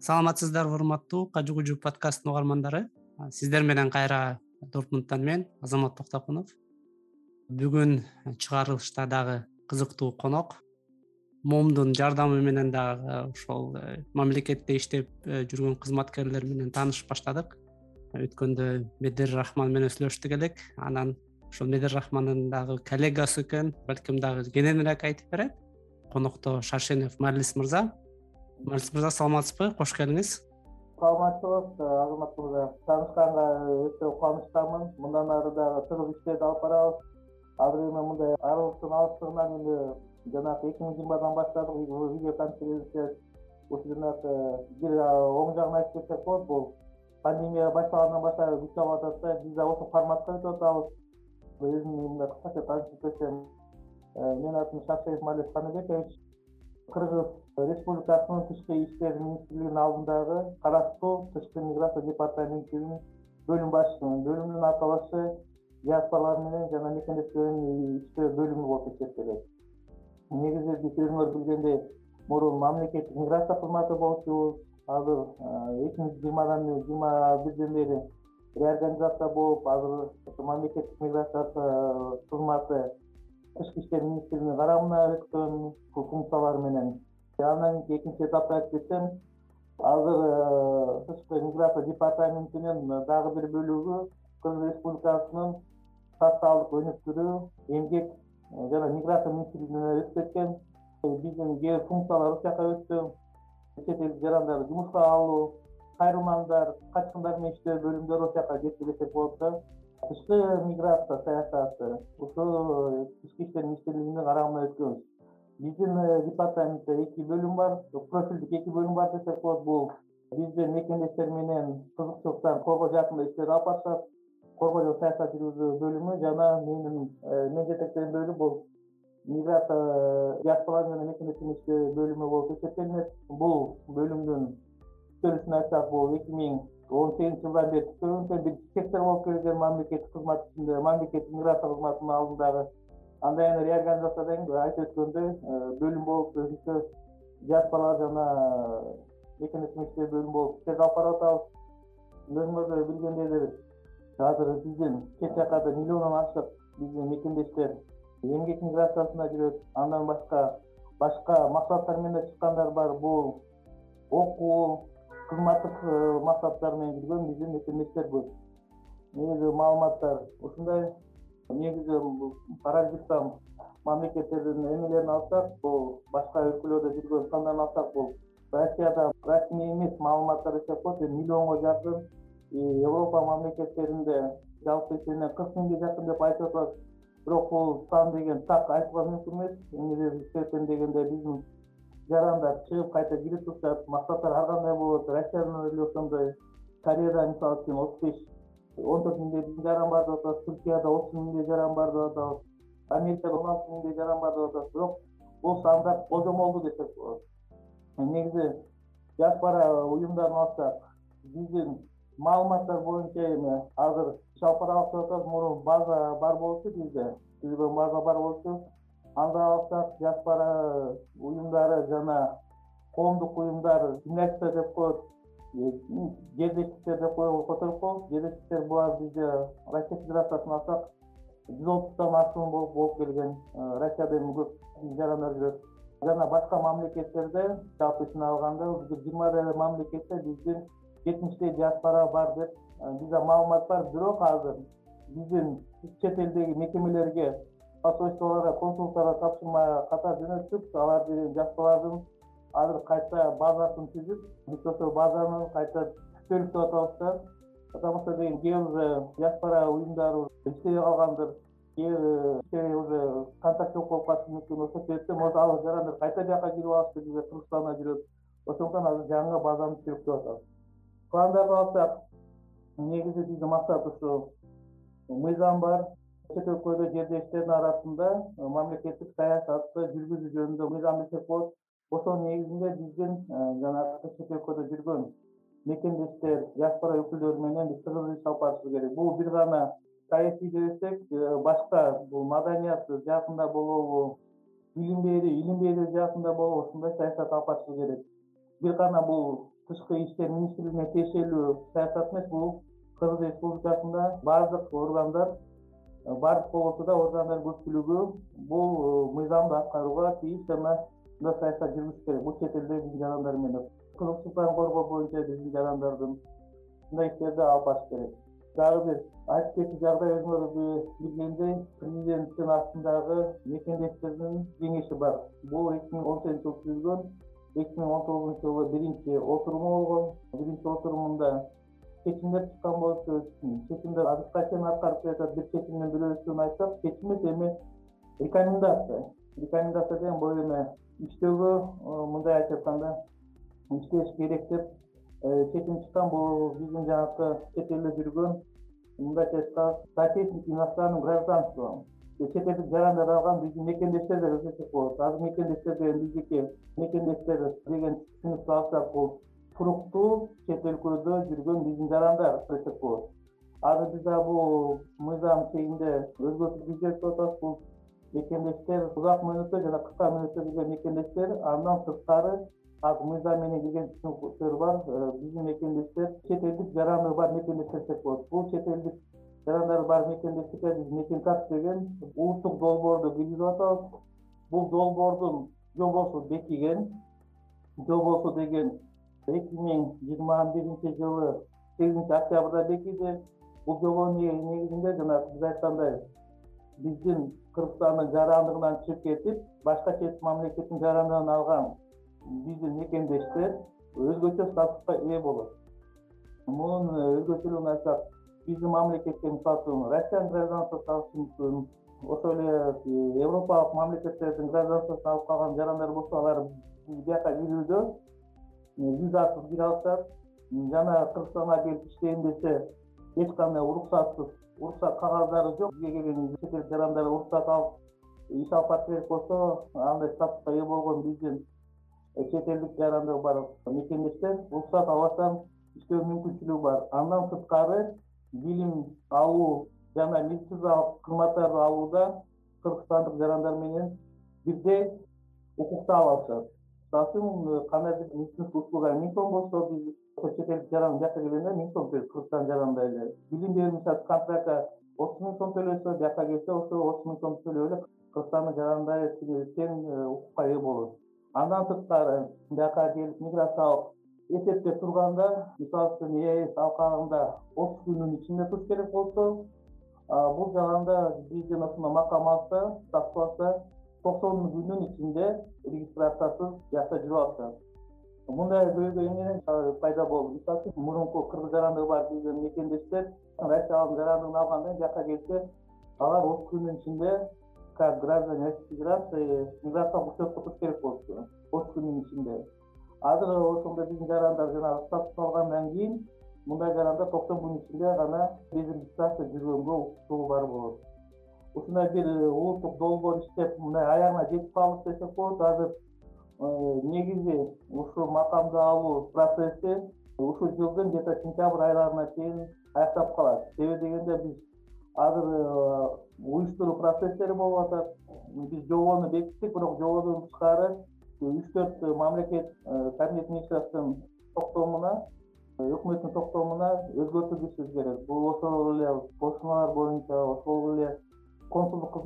саламатсыздарбы урматтуу кажы кужу подкасттын угармандары. Сиздер менен кайра дортмундтан мен азамат токтокунов бүгүн чыгарылышта дагы кызыктуу конок. Момдун жардамы менен дагы ошол э, мамлекетте иштеп э, жүргөн кызматкерлер менен таанышып баштадык. Өткөндө медер рахман менен сүйлөштүк элек. Анан ошол медер рахмандын дагы коллегасы экен балким дагы кененирээк айтып берет. Конокто шаршенов марлис мырза марлис мырза саламатсызбы кош келиңиз саламатчылык азамат мырза таанышканга өтө кубанычтамын мындан ары дагы тыгыз иштерди алып барабыз. Азыр эми мындай аралыктын алыстыгынан эми жанагы эки миң жыйырмадан баштадык видео конференция. Ушул жанагы бир оң жагын айтып кетсек болот. Бул пандемия башталгандан баштап күч алып атат да биз дагы ошол форматта өтүп атабыз. Өзүмдү мындай кыскача таанышып кетсем э, менин атым шаршеев марлис каныбекович кыргыз республикасынын тышкы иштер министрлигинин алдындагы караштуу тышкы миграция департаментинин бөлүм башчысымын бөлүмдүн аталышы диаспоралар менен жана мекендештер менен иштөө бөлүмү болуп эсептелет. Негизи биз өзүңөр билгендей мурун мамлекеттик миграция кызматы болчубуз азыр эки миң жыйырмадан жыйырма бирден бери реорганизация болуп азыр ошо мамлекеттик миграция кызматы тышкы иштер министрлигинин карамына өткөн функциялар менен. Андан кийин экинчи этапты айтып кетсем азыр э, тышкы миграция департаментинин дагы бир бөлүгү кыргыз республикасынын социалдык өнүктүрүү эмгек э, жана миграция министрлигине өтүп кеткен биздин кээ бир функциялар ошол жака өттү. Чет элдик жарандарды жумушка алуу кайрылмаңдар качкындар менен иштөө бөлүмдөрү ошол жака кетти десек болот да тышкы миграция саясаты ушул тышкы иштер министрлигинин карамына өткөн. Биздин э, департаментте эки бөлүм бар профилдик эки бөлүм бар десек болот бул биздин мекендештер менен кызыкчылыктан коргоо жаатында иштер алып барышат коргоо жана саясат жүргүзүү бөлүмү жана менин э, мен жетектеген бөлүм бул миграция э, иштөө бөлүмү болуп эсептелинет. Бул бөлүмдүн түптөлүшүн айтсак бул эки миң он сегизинчи жылдан бери түптөлгөн бир сектор болуп келген мамлекеттик кызмат ичинде мамлекеттик миграция кызматынын алдындагы андан кийин реорганизациядан кийин айтып өткөндөй э, бөлүм болуп өзүнчө диаспоралар жана мекендештер менен иштөө бөлүмү болуп иштерди алып барып атабыз өзүңөр билгендей эле азыр биздин чет жака да миллиондон ашык биздин мекендештер эмгек миграциясында жүрөт андан башка башка максаттар менен да чыккандар бар бул окуу кызматтык э, максаттар менен жүргөн биздин мекендештер көп. Негизи маалыматтар ушундай. Негизи паразиттан мамлекеттердин эмелерин алсак бул башка өлкөлөрдө жүргөн сандарын алсак бул россияда расмий эмес маалыматтар десек болот миллионго жакын европа мамлекеттеринде жалпы эсебинен кырк миңге жакын деп айтып атат бирок бул сан деген так айтууга мүмкүн эмес. Эмне себептен дегенде биздин жарандар чыгып кайта кирип турушат максаттар ар кандай болот россияда эле ошондой кореяда мисалы үчүн отуз беш он төрт миңдей жаран бар деп атат түркияда отуз миңдей жаран бар деп атабыз америкада он алты миңдей жаран бар деп атат бирок бул сандар божомолдуу десек болот. Негизи диаспора уюмдарын алсак биздин маалыматтар боюнча эми азыр иш алып деп атабыз мурун база бар болчу бизде. Түзүлгөн база бар болчу анда алсак диаспора уюмдары жана коомдук уюмдар гимнастика деп коет жердештиктер деп которуп коебуз жердештиктер булар бизде россия федерациясын алсак жүз отуздан ашуун болуп келген э, россияда эми көп жарандар жүрөт. Жана башка мамлекеттерде жалпы ичине алганда жыйырмадай мамлекетте биздин жетимиштей диаспора бар деп э, бизде маалымат бар. Бирок азыр биздин чет элдеги мекемелерге посольстволорго консулдуктарга тапшырма катар жөнөттүк алар диаспоралардын азыр кайта базасын түзүп биз ошол базаны кайта деп атабыз да потому что деген кээ бир диаспора уюмдары иштебей калгандыр кээ бир иштебей уже контакт жок болуп калышы мүмкүн. Ошол себептен может ал жарандар кайта бияка кирип алышты бизде кыргызстанда жүрөт. Ошондуктан азыр жаңы базаны түзүп деп атабыз. Пландарды алсак негизи биздин максат ушу мыйзам бар чет өлкөдө жердештердин арасында э, мамлекеттик саясатты жүргүзүү жөнүндө мыйзам десек болот ошонун негизинде биздин э, жанагы чет өлкөдө жүргөн мекендештер диаспора өкүлдөрү менен биз тыгыз иш алып барышыбыз керек. Бул бир гана саясий дебесек э, башка бул маданият жаатында болобу билим берүү илим берүү жаатында болобу ушундай саясат алып барышыбыз керек. Бир гана бул тышкы иштер министрлигине тиешелүү саясат эмес бул кыргыз республикасында баардык органдар баардык болбосо да органдардын көпчүлүгү бул мыйзамды аткарууга тийиш жана мындай саясат жүргүзүш керек. Бул чет элдеги биздин жарандар менен. Кызык укуктарын коргоо боюнча биздин жарандардын ушундай иштерди алып барыш керек. Дагы бир айтып кетчү жагдай өзүңөр билгендей президенттин астындагы мекендештердин кеңеши бар. Бул эки миң он сегизинчи жылы түзүлгөн эки миң он тогузунчу жылы биринчи отуруму болгон. Биринчи отурумунда чечимдер чыккан болчу чечимдер азыркыга чейин аткарып келатат бир чечимдин бирөөсүн айтсак чечим эмес эми рекомендация. Рекомендация деген бул эми иштөөгө мындай айтып айтканда иштеш керек деп Э, чечим чыккан бул биздин жанакы чет элде жүргөн мындайча айтканда соотечественник иностранным гражданством чет элдик жарандар алган биздин мекендештер деп эсептесек болот. Азыр мекендештер деген биздики мекендештер деген түшүнүктү алсак бул туруктуу чет өлкөдө жүргөн биздин жарандар десек болот азыр биз дагы бул мыйзам чегинде өзгөртүү киргизебиз деп атабыз. Бул мекендештер узак мөөнөттө жана кыска мөөнөттө жүргөн мекендештер андан сырткары азыр мыйзам менен келген түшүнүктөр бар. Э, биздин мекендештер чет элдик жараны бар мекендештер десек болот бул чет элдик жарандары бар мекендештикке биз мекен карт деген улуттук долбоорду киргизип атабыз. Бул долбоордун жобосу бекиген жобосу деген эки миң жыйырма биринчи жылы сегизинчи октябрда бекиди бул негизинде жанагы сиз айткандай биздин кыргызстандын жарандыгынан чыгып кетип башка чет мамлекеттин жарандыгын алган биздин мекендештер өзгөчө статуска ээ болот. Мунун өзгөчөлүгүн айтсак биздин мамлекетке мисалы үчүн россиянын гражданствосун алышы мүмкүн ошол эле э, европалык мамлекеттердин гражданствосун алып калган жарандар болсо алар бияка кирүүдө э, визасыз кире алышат жана кыргызстанга келип иштейм десе эч кандай уруксатсыз уруксат кагаздары жок бизге келген чет элдик жарандар уруксат алып иш алып барыш керек болсо андай статуска ээ болгон биздин чет элдик жарандыгы бар мекендештер уруксат албастан иштөө мүмкүнчүлүгү бар. Андан сырткары билим алуу жана медициналык кызматтарды алууда кыргызстандык жарандар менен бирдей укукту ала алышат мисалы үчүн кандайдыр медицинский услуга миң сом болсо биз чет элдик жаран бияка келгенде миң сом төлөйт кыргызстандын жаранындай эле. Билим берүү мисалы контрактка отуз миң сом төлөсө бияка келсе ошо отуз миң сом төлөп эле кыргызстандын тең э, укукка ээ болот. Андан сырткары бияка келип миграциялык эсепке турганда мисалы үчүн эс алкагында отуз күндүн ичинде туруш керек болсо бул жаганда биздин ошондой макам алса статус алса токсон күндүн ичинде регистрациясыз биякта жүрүп алышат. Мындай көйгөй эмнеден пайда болду. Мисалы үчүн мурунку кыргыз жарандыгы бар биздин мекендештер россиянын жарандыгын алгандан кийин бияка келсе алар отуз күндүн ичинде как граждане российской федерации миграциялык учетко туруш керек болчу. Отуз күндүн ичинде. Азыр ошондой биздин жарандар жанагы статус алгандан кийин мындай жарандар токсон күн ичинде гана без регистрация жүргөнгө укуктуу бар болот ушундай бир э, улуттук долбоор иштеп мындай аягына жетип калдык десек болот. Азыр э, негизи ушул макамды алуу процесси ушул жылдын где то сентябрь айларына чейин аякталып калат. Себеби дегенде биз азыр э, уюштуруу процесстери болуп атат биз жобону бекиттик бирок жободон тышкары үч төрт мамлекет э, кабинет министрасынын токтомуна э, өкмөттүн токтомуна өзгөртүү киргизишибиз керек. Бул ошол эле кошуналар боюнча ошол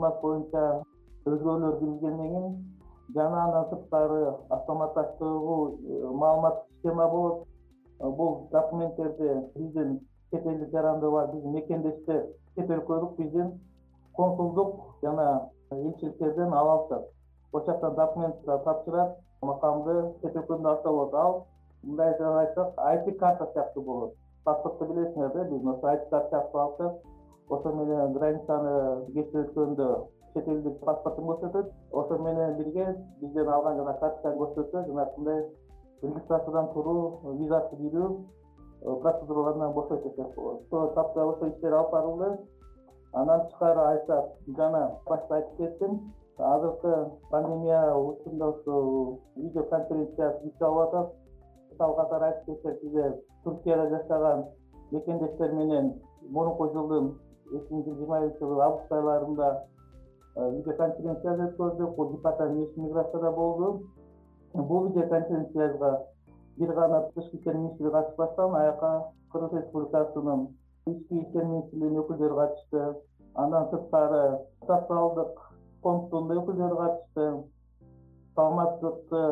кызмат боюнча өзгөрүүлөр киргизгенден кийин жана андан сырткары автоматташтырылуу маалыматтык система болот. Бул документтерди биздин чет элдик жарандыгы бар биздин мекендештер чет өлкөлүк биздин консулдук жана элчиликтерден ала алышат. Ошол жактан документ тапшырат макамды чет өлкөдөн алса болот. Ал мындайча айтсак айти карта сыяктуу болот. Паспортто билесиңер да ошо айти карта сыяктуу алышат ошо менен границаны кесип өткөндө чет элдик паспортун көрсөтөт. Ошо менен бирге бизден алган жана карточканы көрсөтсө жанагындай регистрациядан туруу визасыз кирүү Э, процедураларынан бошойт десек болот ошо тапта ошол иштерди алып барылды. Андан тышкары айтсак жана башта айтып кеттим. Азыркы пандемия учурунда ушул видеоконференция күч алып атат. Мисал катары айтып кетсек бизде туркияда жашаган мекендештер менен мурунку жылдын эки миң жыйырма биринчи жылы август айларында э, видеоконференция өткөздүк бул департамент миграцияда болду. Бул видеоконференцияга бир гана тышкы иштер министри катышпастан аяка кыргыз республикасынын ички иштер министрлигинин өкүлдөрү катышты. Андан сырткары социалдык фонддун өкүлдөрү катышты. Саламаттыкты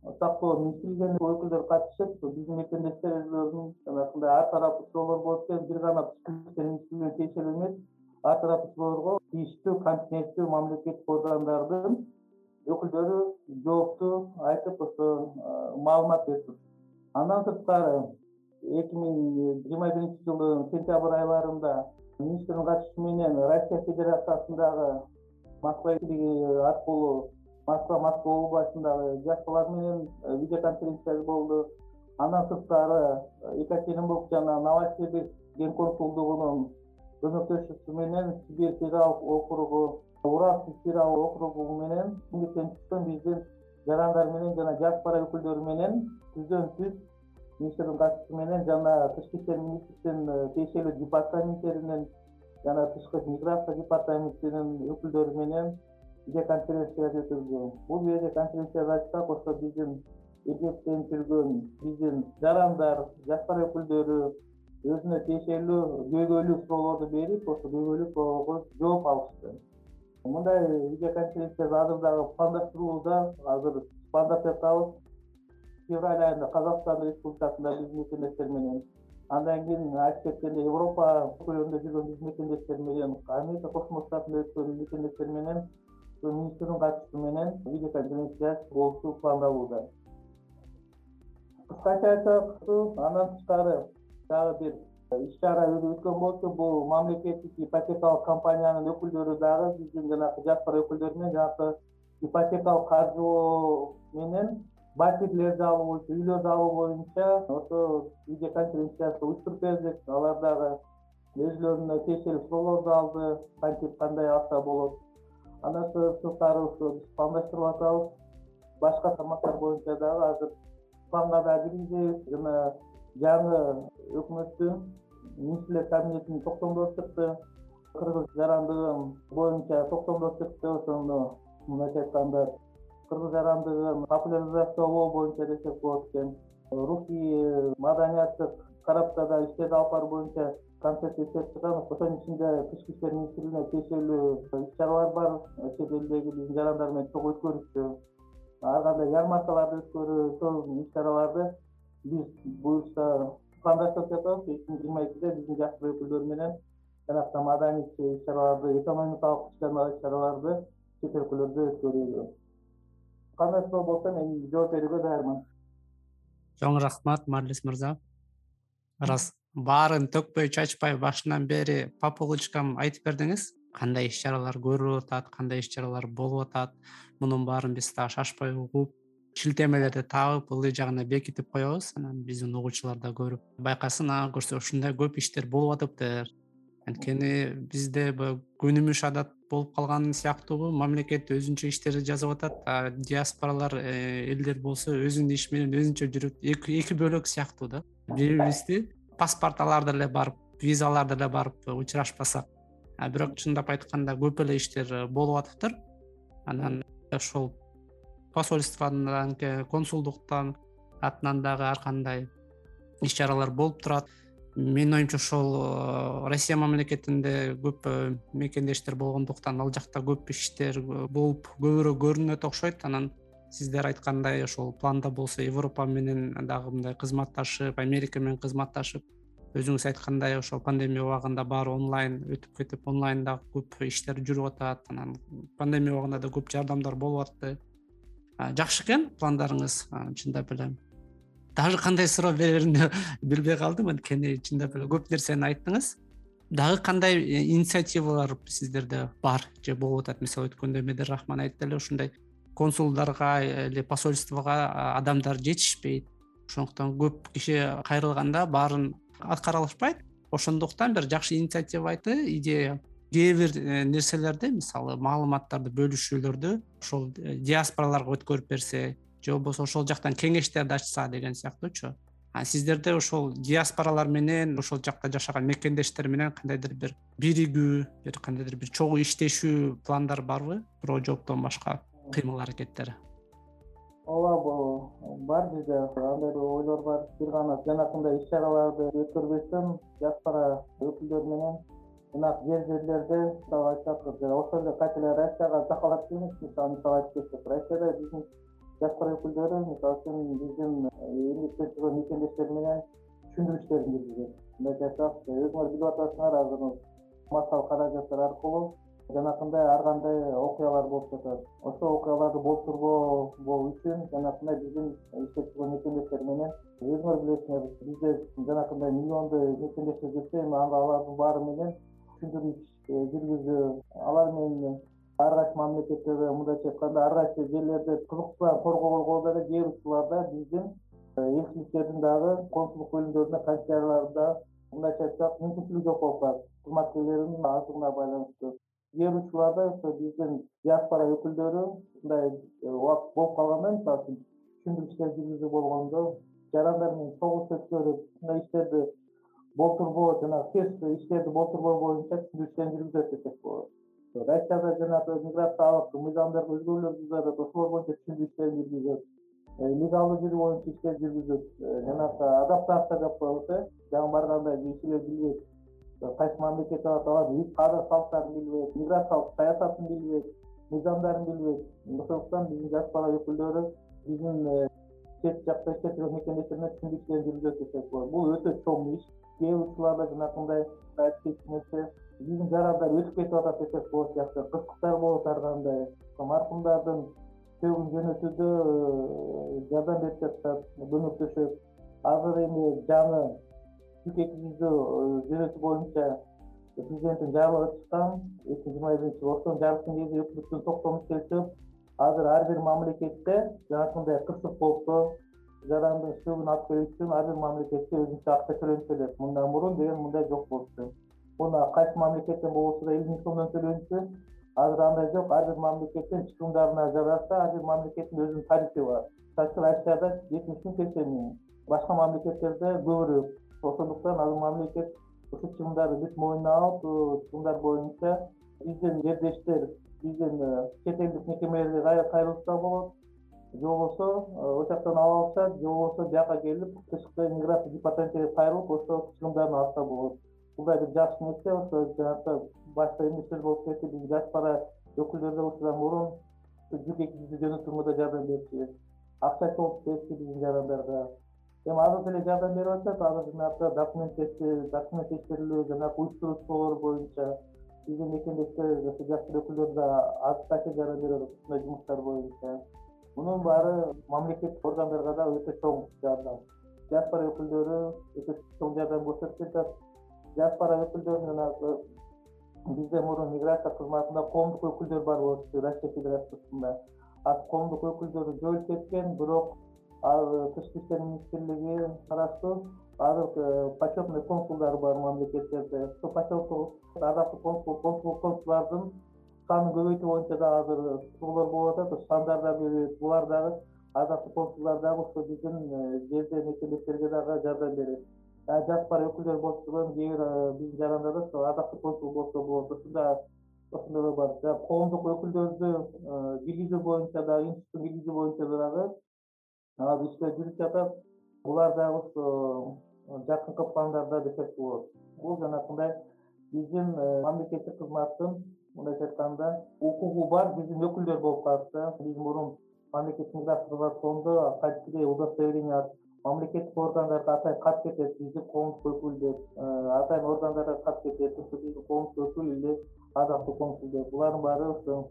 сактоо министрлигинин өкүлдөрү катышып биздин мекендештер өздөрүнүн жанагындай ар тараптуу суроолор болот экен бир гана тышкы иштер министрлигине тиешелүү эмес ар тараптуу суроолорго тийиштүү компетенттүү мамлекеттик органдардын өкүлдөрү жоопту айтып ошо маалымат берип андан сырткары эки миң жыйырма биринчи жылдын сентябрь айларында министрдин катышуусу менен россия федерациясындагы москва аркылуу москва москва областындагы жаштылар менен э, видеоконференция болду. Андан сырткары э, екатеринбург жана новосибирск ген консулдугунун көмөктөшүүсү менен сибирь федералдык округу уральский федералдык округу менен түштөн биздин жарандар менен жана диаспора өкүлдөрү менен түздөн түз министрдин катышуусу менен жана тышкы иштер министрлигинин э, тиешелүү департаменттеринин жана тышкы миграция департаментинин өкүлдөрү менен өткөздү бул видеоконференцияда айтсак ошо биздин эмгектенип жүргөн биздин жарандар жаштар өкүлдөрү өзүнө тиешелүү көйгөйлүү суроолорду берип ошо көйгөйлүү суроолорго жооп алышты. Мындай видеоконференция азыр дагы пландаштырылууда азыр пландап жатабыз февраль айында казакстан республикасында биздин мекендештер менен андан кийин айтып кеткендей европа көлөмүндө жүргөн биздин мекендештер менен америка кошмо штатында өткөн мекендештер менен министрдин катышуусу менен видеоконференция болушу пландалууда кыскача айтсак андан тышкары дагы бир иш чара өткөн болчу бул мамлекеттик ипотекалык компаниянын өкүлдөрү дагы биздин жанагы жаштар өкүлдөрү менен жанагы ипотекалык каржылоо менен батирлерди алуу боюнча үйлөрдү алуу боюнча ошо видеоконференциясы уюштуруп бердик. Алар дагы өзүлөрүнө тиешелүү суроолорду алды. Кантип кандай алса болот андан сырткары ошо биз пландаштырып атабыз. Башка тармактар боюнча дагы азыр планга дагы киргизебиз жана жаңы өкмөттүн министрлер кабинетинин токтомдору чыкты. Кыргыз жарандыгын боюнча токтомдор чыкты. Ошону мындайча айтканда кыргыз жарандыгын популяризациялоо боюнча десек болот экен. Русский маданияттык тарапта да иштерди алып баруу боюнча концепция иштеп чыгабыз ошонун ичинде тышкы иштер министрлигине тиешелүү иш чаралар бар. Чет элдеги биздин жарандар менен чогуу өткөрүшчү ар кандай ярмаркаларды өткөрүү ошол иш чараларды биз буюрса пландаштырып жатабыз. Эки миң жыйырма экиде биздин жаштар өкүлдөрү менен жанагы маданий иш чараларды экономикалык иш чараларды чет өлкөлөрдө өткөрүүгө кандай суроо болсо мен жооп берүүгө даярмын чоң рахмат марлис мырза баарын төкпөй чачпай башынан бери по полочкам айтып бердиңиз кандай иш чаралар көрүлүп атат кандай иш чаралар болуп атат мунун баарын биз дагы шашпай угуп шилтемелерди таап ылдый жагына бекитип коебуз анан биздин угуучулар да көрүп байкасын ага көрсө ушундай көп иштер болуп атыптыр. Анткени бизде баягы көнүмүш адат болуп калган сыяктуубу мамлекет өзүнчө иштерди жазып атат а диаспоралар э, элдер болсо өзүнүн иши менен өзүнчө жүрүп эки бөлөк сыяктуу да. Бири бирибизди паспортталарды эле барып визаларды эле барып учурашпасак бирок чындап айтканда көп эле иштер э, болуп атыптыр. Анан ошол посольстводан консулдуктан атынан дагы ар кандай иш чаралар болуп турат. Менин оюмча ошол э, россия мамлекетинде көп э, мекендештер болгондуктан ал жакта көп иштер болуп көбүрөөк көрүнөт окшойт. Анан сиздер айткандай ошол планда болсо европа менен дагы мындай кызматташып америка менен кызматташып өзүңүз айткандай ошол пандемия убагында баары онлайн өтүп кетип онлайн дагы көп иштер жүрүп атат. Анан пандемия убагында да көп жардамдар болуп атты. Жакшы экен пландарыңыз чындап эле даже кандай суроо береримди билбей калдым анткени чындап эле көп нерсени айттыңыз. Дагы кандай э, инициативалар сиздерде бар же болуп атат? Мисалы өткөндө медер рахман айтты эле ушундай консулдарга или посольствого адамдар жетишпейт. Ошондуктан көп киши кайрылганда баарын аткара алышпайт ошондуктан бир жакшы инициатива идея кээ бир э, нерселерди мисалы маалыматтарды бөлүшүүлөрдү ошол э, диаспораларга өткөрүп берсе же болбосо ошол жактан кеңештерди ачса деген сыяктуучу. Сиздерде ошол диаспоралар менен ошол жакта жашаган мекендештер менен кандайдыр бир биригүү бир кандайдыр бир чогуу иштешүү пландар барбы? Суроо жооптон башка кыймыл аракеттери. Ооба бул бар бизде андай ойлор бар. Бир гана жанакындай иш чараларды өткөрбөстөн диаспора өкүлдөрү менен жанагы жер жерлерде мисалы айтсак ошол эле кайта эле россияга мисалы мисал айтып кетсек. Россияда биздин диаспора өкүлдөрү мисалы үчүн биздин эмгектен жүргөн мекендештер менен түшүндүрүү иштерин жүргүзөт мындайча айтсак өзүңөр билип атасыңар азыр массалык каражаттар аркылуу жанакындай ар кандай окуялар болуп жатат. Ошол окуяларды болтурбоо үчүн жанакындай биздин иштеп жүргөн мекендештер менен өзүңөр билесиңер бизде жанакындай миллиондой мекендештер жүрсө эми алардын баары менен түшүндүрүү иш э, жүргүзүү алар менен ар кайсы мамлекеттерде мындайча айтканда ар кайсы жерлерде кызыкчыларды коргоо болгондо деле кээ бир учурларда биздин э, элчиликтердин дагы консулдук бөлүмдөрүндө канцелярияларда мындайча айтсак мүмкүнчүлүгү жок болуп калат кызматкерлердин аздыгына байланыштуу кээ учурларда ошо биздин диаспора өкүлдөрү ушундай э, убакыт болуп калганда мисалы үчүн түшүндүрүү иштери жүргүзүү болгондо жарандар менен чогуу өткөрүп ушундай иштерди болтурбоо жанагы терс иштерди болтурбоо боюнча түшүндүрүү иштерин жүргүзөт десек болот россияда жанагы миграциялык мыйзамдарды өзгөрүүлөр жатат ошолор боюнча түшүндүрүү иштерин жүргүзөт э, легалдуу жүрүү боюнча иштерди жүргүзөт э, жанагы адаптация деп коебуз э жаңы барганда кишилер билбейт кайсы мамлекет болот алардын каада салттарын билбейт миграциялык саясатын билбейт мыйзамдарын билбейт ошондуктан биздин диаспора өкүлдөрү биздин э, чет жакта иштеп жүргөн мекендештер менен жүргүзөт десек болот. Бул өтө чоң иш. Кээ бир учурларда жанакындай айтып кетчү нерсе биздин жарандар өтүп кетип атат десек болот жакшы кырсыктар болот ар кандай. Маркумдардын сөөгүн жөнөтүүдө э, жардам берип жатышат көмөктөшөт. Азыр эми жаңы жүк экизүү жөнөтүү боюнча президенттин жарлыгы чыккан. Эки миң жыйырма биринчи жылы ошонун жарлыктын негизинде өкмөттүн токтому ишке түшүп азыр ар бир мамлекетте жанакындай кырсык болсо жарандын сөөгүн алып келүү үчүн ар бир мамлекетте өзүнчө акча төлөнүп келет мындан мурун деген мындай жок болчу муну кайсы мамлекеттен болбосо да элүү миң сомдон төлөнчү азыр андай жок. Ар бир мамлекеттен чыгымдарына жараша ар бир мамлекеттин өзүнүн тарифи бар. Мисалы үчүн россияда жетимиш миң сексен миң башка мамлекеттерде көбүрөөк ошондуктан азыр мамлекет ушул чыгымдарды бүт мойнуна алып чыгымдар боюнча биздин жердештер биздин э, чет элдик мекемелерге кайрылса болот. Же болбосо э, ошол жактан ала алышат же болбосо бияка келип тышкы миграция департаментине кайрылып ошол чыгымдарын алса болот. Бул бир жакшы нерсе ошо жанакы башта эмне сөз болуп кетти биздин диаспора өкүлдөрү да ушудан мурун жүк экизүүнү жөнөтүүгө да жардам берчү акча чогултуп берчү биздин жарандарга эми азыр деле жардам берип атышат. Азыр жанагы документ документ текшерилүү жанагы уюштуруучулор боюнча биздин мекендештер ошо диаспора өкүлдөрү да азыр жардам берип атат ушундай жумуштар боюнча. Мунун баары мамлекеттик органдарга да өтө чоң жардам. Диаспора өкүлдөрү өтө чоң жардам көрсөтүп жатат диаспора өкүлдөрүн жанагы бизде мурун миграция кызматында коомдук өкүлдөр бар болчу россия федерациясында. Азыр коомдук өкүлдөрү жоюлуп кеткен бирок ал тышкы иштер министрлиги караштуу азыр э, почетный консулдар бар мамлекеттерде. Ошол почетный ардактуу консул консул консулдардын санын көбөйтүү боюнча дагы азыр суроолор болуп атат. Ошо сандар да көбөйөт булар дагы ардактуу консулдар дагы ушул биздин э, жерде мекендештерге дагы жардам берет. Диаспора өкүлдөр болуп жүргөн кээ бир э, биздин жарандар ошо ардактуу консул болсо болот. Ушундай ошондойлор бар. Коомдук өкүлдөрдү киргизүү боюнча дагы киргизүү боюнча дагы азыр иштер жүрүп жатат булар дагы э, жакынкы пландарда десек болот. Бул жанакындай биздин э, мамлекеттик кызматтын мындайча айтканда укугу бар биздин өкүлдөр болуп калат да биз мурун мамлекеттик кызматыондо кадимкидей удостоверение мамлекеттик органдарга атайын кат кетет биздин коомдук өкүл деп э, атайын органдарга кат кетет биздин коомдук өкүл или ардактуу консул деп булардын баары ошо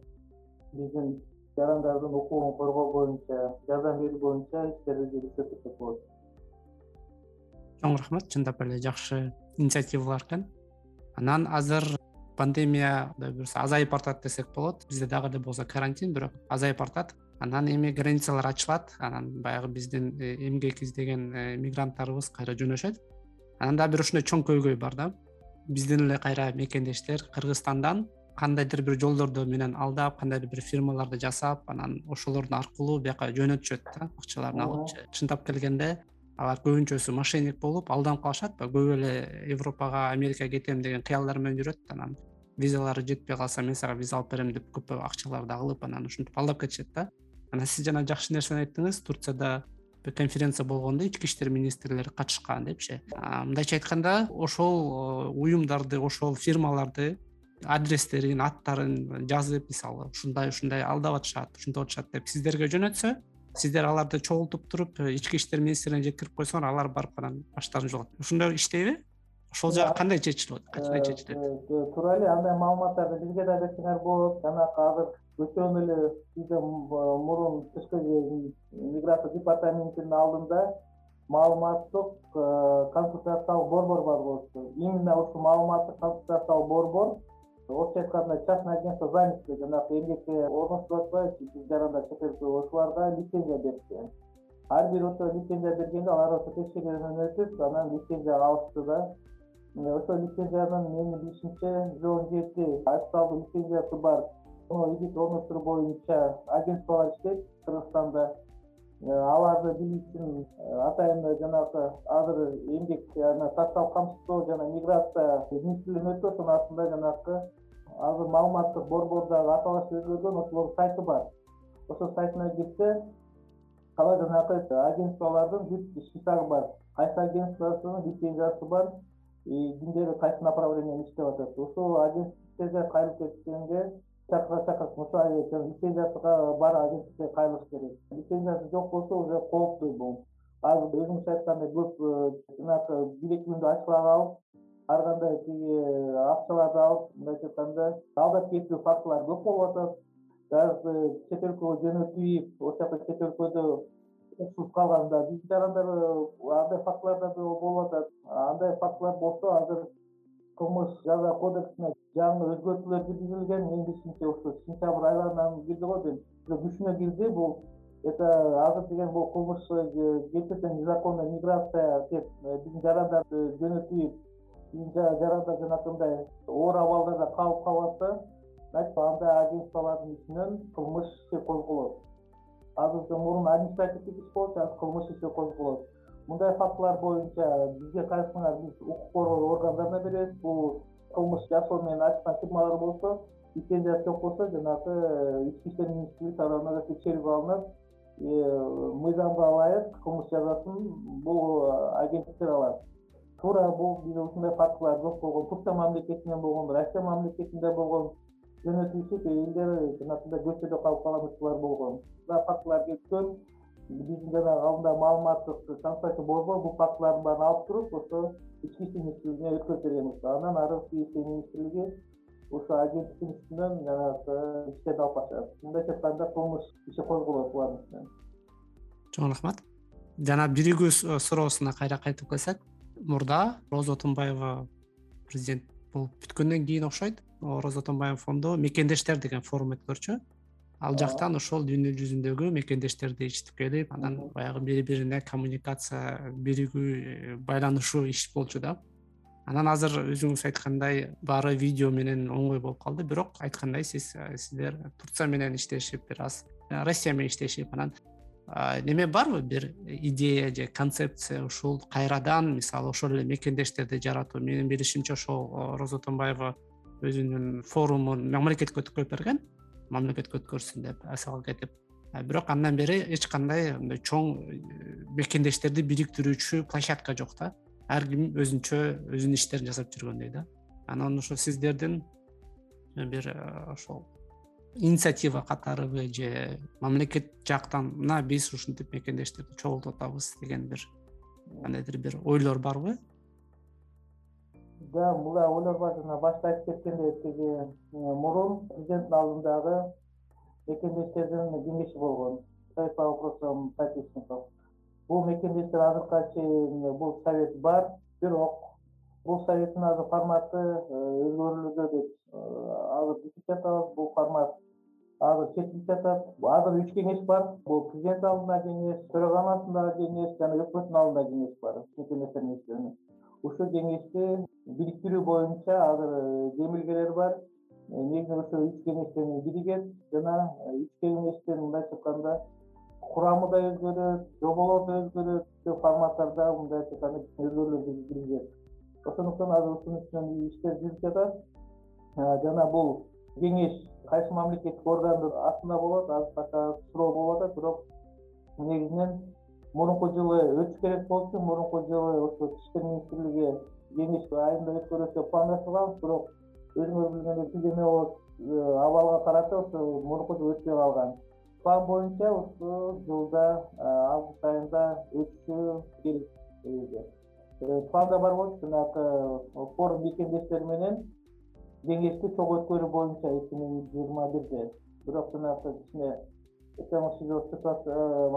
биздин жарандардын укугун коргоо боюнча жардам берүү боюнча иштерди жүргүзөт десек болот. Чоң рахмат чындап эле жакшы инициативалар экен. Анан азыр пандемия кудай буюрса азайып баратат десек болот. Бизде дагы эле болсо карантин бирок азайып баратат анан эми границалар ачылат. Анан баягы биздин э, эмгек издеген э, мигранттарыбыз кайра жөнөшөт. Анан дагы бир ушундай чоң көйгөй бар да. Биздин эле кайра мекендештер кыргызстандан кандайдыр бир жолдордо менен алдап кандайдыр бир фирмаларды жасап анан ошолордун аркылуу бияка жөнөтүшөт да акчаларын алып чындап келгенде алар көбүнчөсү мошенник болуп алданып калышат көп эле европага америкага кетем деген кыялдар менен жүрөт анан визалары жетпей калса мен сага виза алып берем деп көп акчаларды алып анан ушинтип алдап кетишет да. Анан сиз жана жакшы нерсени айттыңыз турцияда конференция болгондо ички иштер министрлери катышкан депчи. Мындайча айтканда ошол уюмдарды ошол фирмаларды адрестерин аттарын жазып мисалы ушундай ушундай алдап атышат ушинтип атышат деп сиздерге жөнөтсө сиздер аларды чогултуп туруп ички иштер министрлиине жеткирип койсоңор алар барып анан баштарын жоготот ушундай иштейби? Ошол жагы кандай чечилип атат чечилет э, э, туура эле андай маалыматтарды бизге да берсеңер болот. Жанагы азыр өтөн эле бизде мурун тышкы миграция департаментинин алдында маалыматтык э, консультациялык борбор бар болчу именно ушул маалыматтык консультациялык борбор орусча айтканда частный агентство занятости жанагы эмгекке орноштуруп атпайбы биз жаранда чет ошоларга лицензия беришкен ар бир ошо лицензия бергенде алар ошо текшерүүдөн өтүп анан лицензия алышты да. Ошол лицензиянын менин билишимче жүз он жети официалдуу лицензиясы бар. Игит орноштуруу боюнча агентстволор иштейт кыргызстанда аларды билүү үчүн э, атайын жанагы азыр эмгек социалдык камсыздоо жана миграция министрлигинин ошонун астында жанагы азыр маалыматтык борбор дагы аталышы өзгөргөн ошолордун сайты бар. Ошол сайтына кирсе ала жанагы агентстволордун бүт списогу бар. Кайсы агентствосунун лицензиясы бар кимдер кайсы направлениеде иштеп атат. Ошол агенттиктерге кайрылып кеткенде ошо лицензиясыга бар агенттикке кайрылыш керек. Лицензиясы жок болсо уже кооптуу бул. Азыр өзүңүз айткандай көп э, жанагы бирикүүндү ачкылап алып ар кандай тиги акчаларды алып мындайча айтканда алдап кетүү фактылары көп болуп атат. Газды чет өлкөгө жөнөтүп ошол жакта чет өлкөдө уксуз калганда биз жарандар э, андай фактылар да болуп атат. Андай фактылар болсо азыр кылмыш жаза кодексине жаңы өзгөртүүлөр киргизилген. Менин билишимче ушу сентябрь айларынан кирди го дейм күчүнө кирди бул это азыр деген бул кылмыш кесиптен незаконная миграция деп э, биздин жарандарды жөнөтүп биздин жарандар жанакы мындай оор абалдарда калып атса значит андай агентстволордун ичинен кылмыш иши козголот. Азыр мурун административдик иш болчу азыр кылмыш иши козголот мындай фактылар боюнча бизге кайрылсаңар биз укук коргоо органдарына беребиз. Бул кылмыш жасоо менен ачкан фирмалар болсо лицензиясы жок болсо жанагы э, ички иштер министрлиги тарабынан текшерүүгө алынат мыйзамга ылайык кылмыш жазасын бул э, агенттиктер алат. Туура бул бизде ушундай фактылар жок болгон. Турция мамлекетинен болгон россия мамлекетинде болгон жөнөтүлүшүп элдер жанакындай көчөдө калып калган учурлар болгон. Фактылар келип биздин жанагы алдында маалыматтык консультация борбор бул фактылардын баарын алып туруп ошо ички иштер министрлигине өткөрүп берген анан ары ички иштер министрлиги ошо агенттиктин үстүнөн жанагы иштерди алып башат мындайча айтканда кылмыш иши козголот булардын үстүнөн. Чоң рахмат. Жана биригүү суроосуна кайра кайтып келсек мурда роза отунбаева президент болуп бүткөндөн кийин окшойт. Роза отунбаева фонду мекендештер деген форум өткөрчү ал жактан ошол дүйнө жүзүндөгү мекендештерди ичтип келип анан баягы бири бирине коммуникация биригүү э, байланышуу иш болчу да. Анан азыр өзүңүз айткандай баары видео менен оңой болуп калды бирок айткандай сиз э, сиздер турция менен иштешип бир аз э, россия менен иштешип анан неме барбы? Бир идея же концепция ушул кайрадан мисалы ошол эле мекендештерди жаратуу. Менин билишимче ошол роза отунбаева өзүнүн форумун мамлекетке өткөрүп берген мамлекетке өткөрсүн деп асалга кетип. Бирок андан бери эч кандай мындай чоң э, мекендештерди бириктирүүчү площадка жок да. Ар ким өзүнчө өзүнүн иштерин жасап жүргөндөй да. Анан ошо сиздердин бир э, ошол инициатива катарыбы же мамлекет жактан мына биз ушинтип мекендештерди чогултуп атабыз деген бир кандайдыр бир ойлор барбы да мындай ойлор бар жана башта айтып кеткендей тиги э, мурун президенттин алдындагы мекендештердин кеңеши болгон. Совет по вопросам соотечественников бул мекендештер азыркыга чейин бул совет бар бирок бул советтин азыр форматы э, өзгөрүлүүдө деп э, азыр бүтүп жатабыз бул формат азыр чечилип жатат азыр үч кеңеш бар бул президент алдындагы кеңеш төраганын астындагы кеңеш жана өкмөттүн алдындагы кеңеш бар мекендештердин ушул кеңешти бириктирүү боюнча азыр э, жемилгелер бар. Э, негизинен ошо үч кеңештен биригет жана э, үч кеңештин мындайча айтканда курамы да өзгөрөт жоболор да өзгөрөт ушул форматтарда мындайча айтканда өзгөрүүлөр киргизет ошондуктан азыр ушунун үстүнөн иштер жүрүп жатат. Жана бул кеңеш кайсы мамлекеттик органдын астында болот азыркыга суроо болуп атат бирок негизинен мурунку жылы өтүш керек болчу. Мурунку жылы ошо ички иштер министрлиги кеңеш айында өткөрөт деп пландаштырганбыз бирок өзүңөр билгендей эпидемия болуп э, абалга карата ошо мурунку өтпөй калган план боюнча ушул жылда э, август айында өтүшү керек э, планда бар болчу жанагы форум мекендештери менен кеңешти чогуу өткөрүү боюнча эки миң жыйырма бирде. Бирок жанагы кичине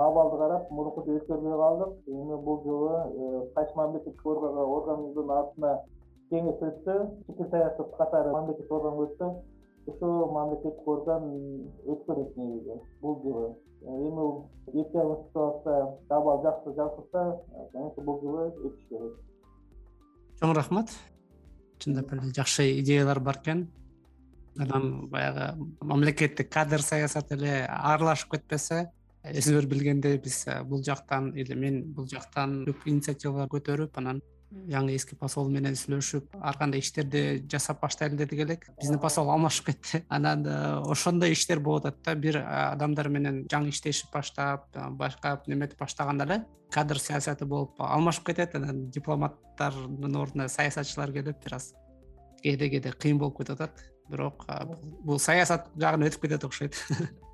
абалды карап мурунку жылы өткөрбөй калдык эми бул жолу кайсы мамлекеттик органдын атына кеңеш өттү ички саясат катары мамлекеттик органга өттү ушул мамлекеттик орган өткөрөт негизи бул жылы. Эми эки айлык ситуация абал жакшы жалпырса конечно бул жылы өтүш керек. Чоң рахмат. Чындап эле жакшы идеялар бар экен анан баягы мамлекеттик кадр саясаты эле аралашып кетпесе өзүңөр билгендей биз э, бул жактан или мен бул жактан көп инициативалар көтөрүп анан жаңы эски посол менен сүйлөшүп ар кандай иштерди жасап баштайлы дедик элек биздин посол алмашып кетти. Анан э, ошондой иштер болуп атат да. Бир э, адамдар менен жаңы иштешип баштап башка неметип баштаганда эле кадр саясаты болуп алмашып кетет. Анан дипломаттардын ордуна саясатчылар келип бир аз кээде кээде кыйын болуп кетип атат бирок бул саясат жагына өтүп кетет окшойт.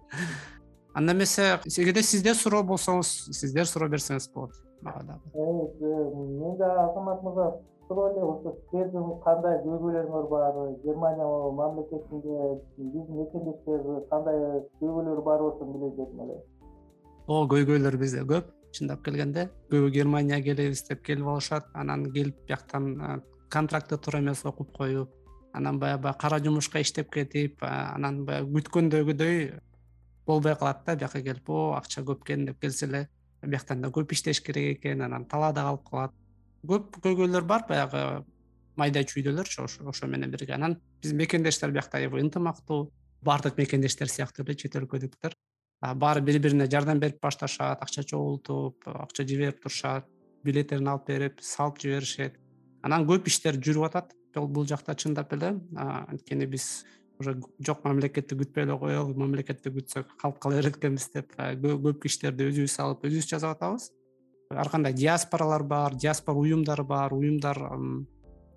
Анда эмесе кээде сизде суроо болсоңуз сиздер суроо берсеңиз болот мага дагы. Мен дагы азамат мырза суроо эле ошо силердин кандай көйгөйлөрүңөр бар германия мамлекетинде биздин мекендештерди кандай көйгөйлөрү бар болсо биле дедим эле. Ооба көйгөйлөр бизде көп чындап келгенде. Көбү германияга келебиз деп келип алышат анан келип бияктан контрактты туура эмес окуп коюп анан баягы кара жумушка иштеп кетип анан баягы күткөндөгүдөй болбой калат да бияка келип о акча көп экен деп келсе эле бияктан да көп иштеш керек экен анан талаада калып калат. Көп көйгөйлөр бар баягы майда чүйдөлөрчү ошо менен бирге. Анан биздин мекендештер биякта аябай ынтымактуу баардык мекендештер сыяктуу эле чет өлкөдүктөр баары бири бирине жардам берип башташат акча чогултуп акча жиберип турушат билеттерин алып берип салып жиберишет. Анан көп иштер жүрүп атат бул жакта чындап эле анткени биз уже жок мамлекетти күтпөй эле коелу мамлекетти күтсөк калып кала берет экенбиз деп көп иштерди өзүбүз алып өзүбүз жасап атабыз. Ар кандай диаспоралар бар диаспора уюмдар бар уюмдар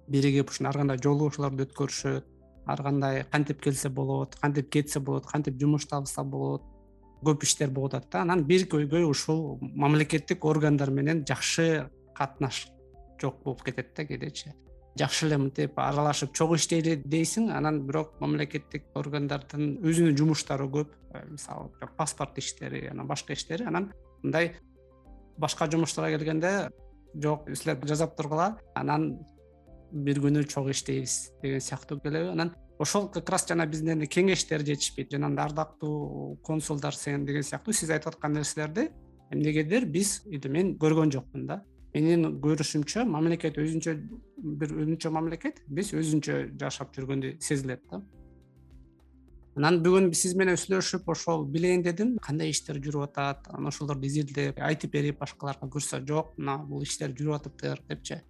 биригип ушундай ар кандай жолугушууларды өткөрүшөт ар кандай кантип келсе болот кантип кетсе болот кантип жумуш табса болот көп иштер болуп атат да. Анан бир көйгөй ушул мамлекеттик органдар менен жакшы катнаш жок болуп кетет да кээдечи жакшы эле мынтип аралашып чогуу иштейли дейсиң анан бирок мамлекеттик органдардын өзүнүн жумуштары көп. Э, мисалы паспорт иштери анан башка иштери анан мындай башка жумуштарга келгенде жок силер жасап тургула анан бир күнү чогуу иштейбиз деген сыяктуу келеби. Анан ошол как раз жана биздин кеңештер жетишпейт жанагындай ардактуу консулдар деген сыяктуу сиз айтып аткан нерселерди эмнегедир биз мен көргөн жокмун да менин көрүшүмчө мамлекет өзүнчө бир өзүнчө мамлекет биз өзүнчө жашап жүргөндөй сезилет да. Анан бүгүн сиз менен сүйлөшүп ошол билейин дедим кандай иштер жүрүп атат анан ошолорду изилдеп айтып берип башкаларга көрсө жок мына бул иштер жүрүп атыптыр депчи.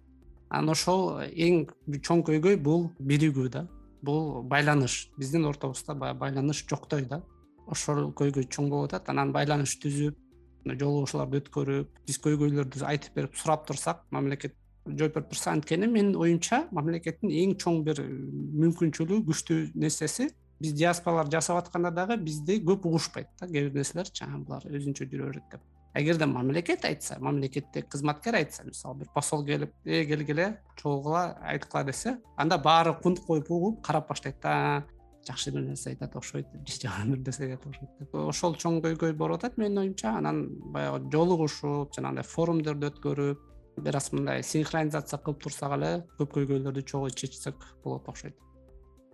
Анан ошол эң чоң көйгөй бул биригүү да бул байланыш. Биздин ортобузда баягы байланыш жоктой да. Ошол көйгөй чоң болуп атат анан байланыш түзүп жолугушууларды өткөрүп биз көйгөйлөрдү айтып берип сурап турсак мамлекет жооп берип турса анткени менин оюмча мамлекеттин эң чоң бир мүмкүнчүлүгү күчтүү нерсеси биз диаспоралар жасап атканда дагы бизди көп угушпайт да кээ бир нерселерчи булар өзүнчө жүрө берет деп. Эгерде мамлекет айтса мамлекеттик кызматкер айтса мисалы бир посол келип э келгиле чогулгула айткыла десе анда баары кунт коюп угуп карап баштайт да жакшы бир нерсе айтат окшойт же жаман бир нерсе айтат окшойт деп. Ошол чоң көйгөй болуп атат менин оюмча анан баягы жолугушуп жанагындай форумдорду өткөрүп бир аз мындай синхронизация кылып турсак эле көп көйгөйлөрдү чогуу чечсек болот окшойт.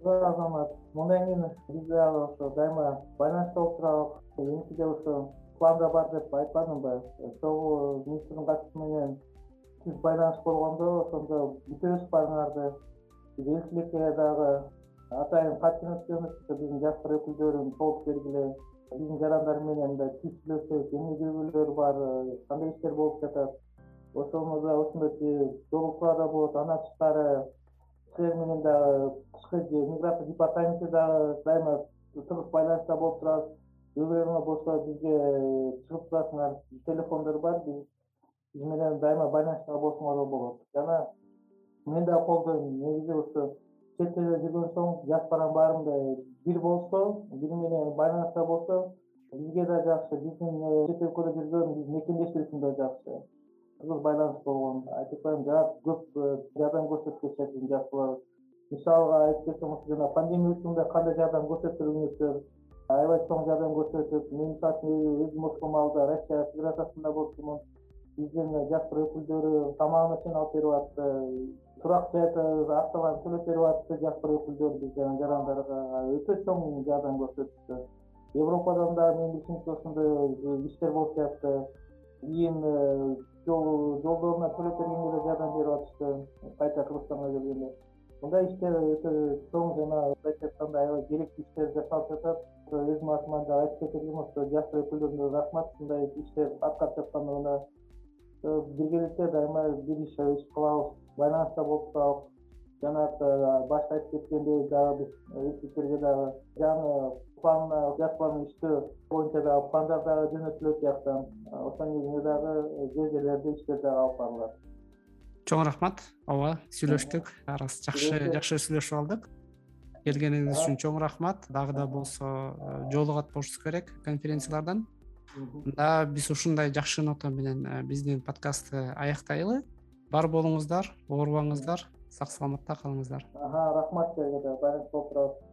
Азамат? Мындан кийин биз дагы ошо дайыма байланышта болуп турабыз эмикиде ошо планда бар деп айтпадымбы чогуу министрдин катчысы менен сиз байланыш болгондо ошондо бүтөбүз планыңарды биз элчиликке дагы атайын кат жөнөткөнбүз биздин жаштар өкүлдөрүн толук бергиле биздин жарандар менен мындай түз сүйлөшсөк эмне көйгөйлөр бар кандай иштер болуп жатат? Ошону да ошондой да болот андан тышкары силер менен дагы тышкы миграция департаменти дагы дайыма тыгыз байланышта болуп турабыз. Көйгөйлөрүңөр болсо бизге чыгып турасыңар телефондор бар биз биз менен дайыма байланышта болсоңор болот. Жана мен дагы колдойм негизи ошо чет элде жүргөн соң диаспоранын баары мындай бир болсо бири менен байланышта болсо бизге да жакшы биздин чет өлкөдө жүргөн биз мекендештер үчүн да жакшы. Тыгыз байланыш болгон айтып атпаймынбы көп э, жардам көрсөткүлөр биздин диаспора мисалга айтып кетсем ошо жана пандемия учурунда кандай жардам көрсөттүңүздөр аябай чоң жардам көрсөтүп мен мисалы үчүн өзүм ошол маалда россия федерациясында болчумун биздин диаспора өкүлдөрү тамагын чейин алып берип атты. Турак жайыбыз актыларын төлөп берип атты диаспора өкүлдөрү биздин жарандарга өтө чоң жардам көрсөтүштү европадан дагы менин билишимче ошондой иштер болуп жатты. Ийин э, жолдоруна төлөп бергенге да жардам берип атышты. Кайта кыргызстанга келгенде. Мындай иштер өтө чоң жана айтып айткандай аябай керектүү иштер жасалып жатат. Өзүмдүн атыман дагы айтып кете элем ошо диаспора өкүлдөрүнө рахмат. Ушундай ишти аткарып жаткандыгына биргеликте дайыма бир иш иш кылабыз байланышта болуп турабыз жана башта айтып кеткендей дагы биз республиктерге дагы жаңы план диаспоранын иштөө боюнча дагы пландар дагы жөнөтүлөт бияктан ошонун негизинде дагы жер жерлерде иштер дагы алып барылат чоң рахмат ооба сүйлөштүк. Араз жакшы жакшы сүйлөшүп алдык. Келгениңиз үчүн чоң рахмат. Дагы да болсо э, жолугат болушубуз керек конференциялардан мында биз ушундай жакшы нота менен э, биздин подкастты аяктайлы бар болуңуздар оорубаңыздар сак саламатта калыңыздар. Рахмат силерге да байланышта болуп турабыз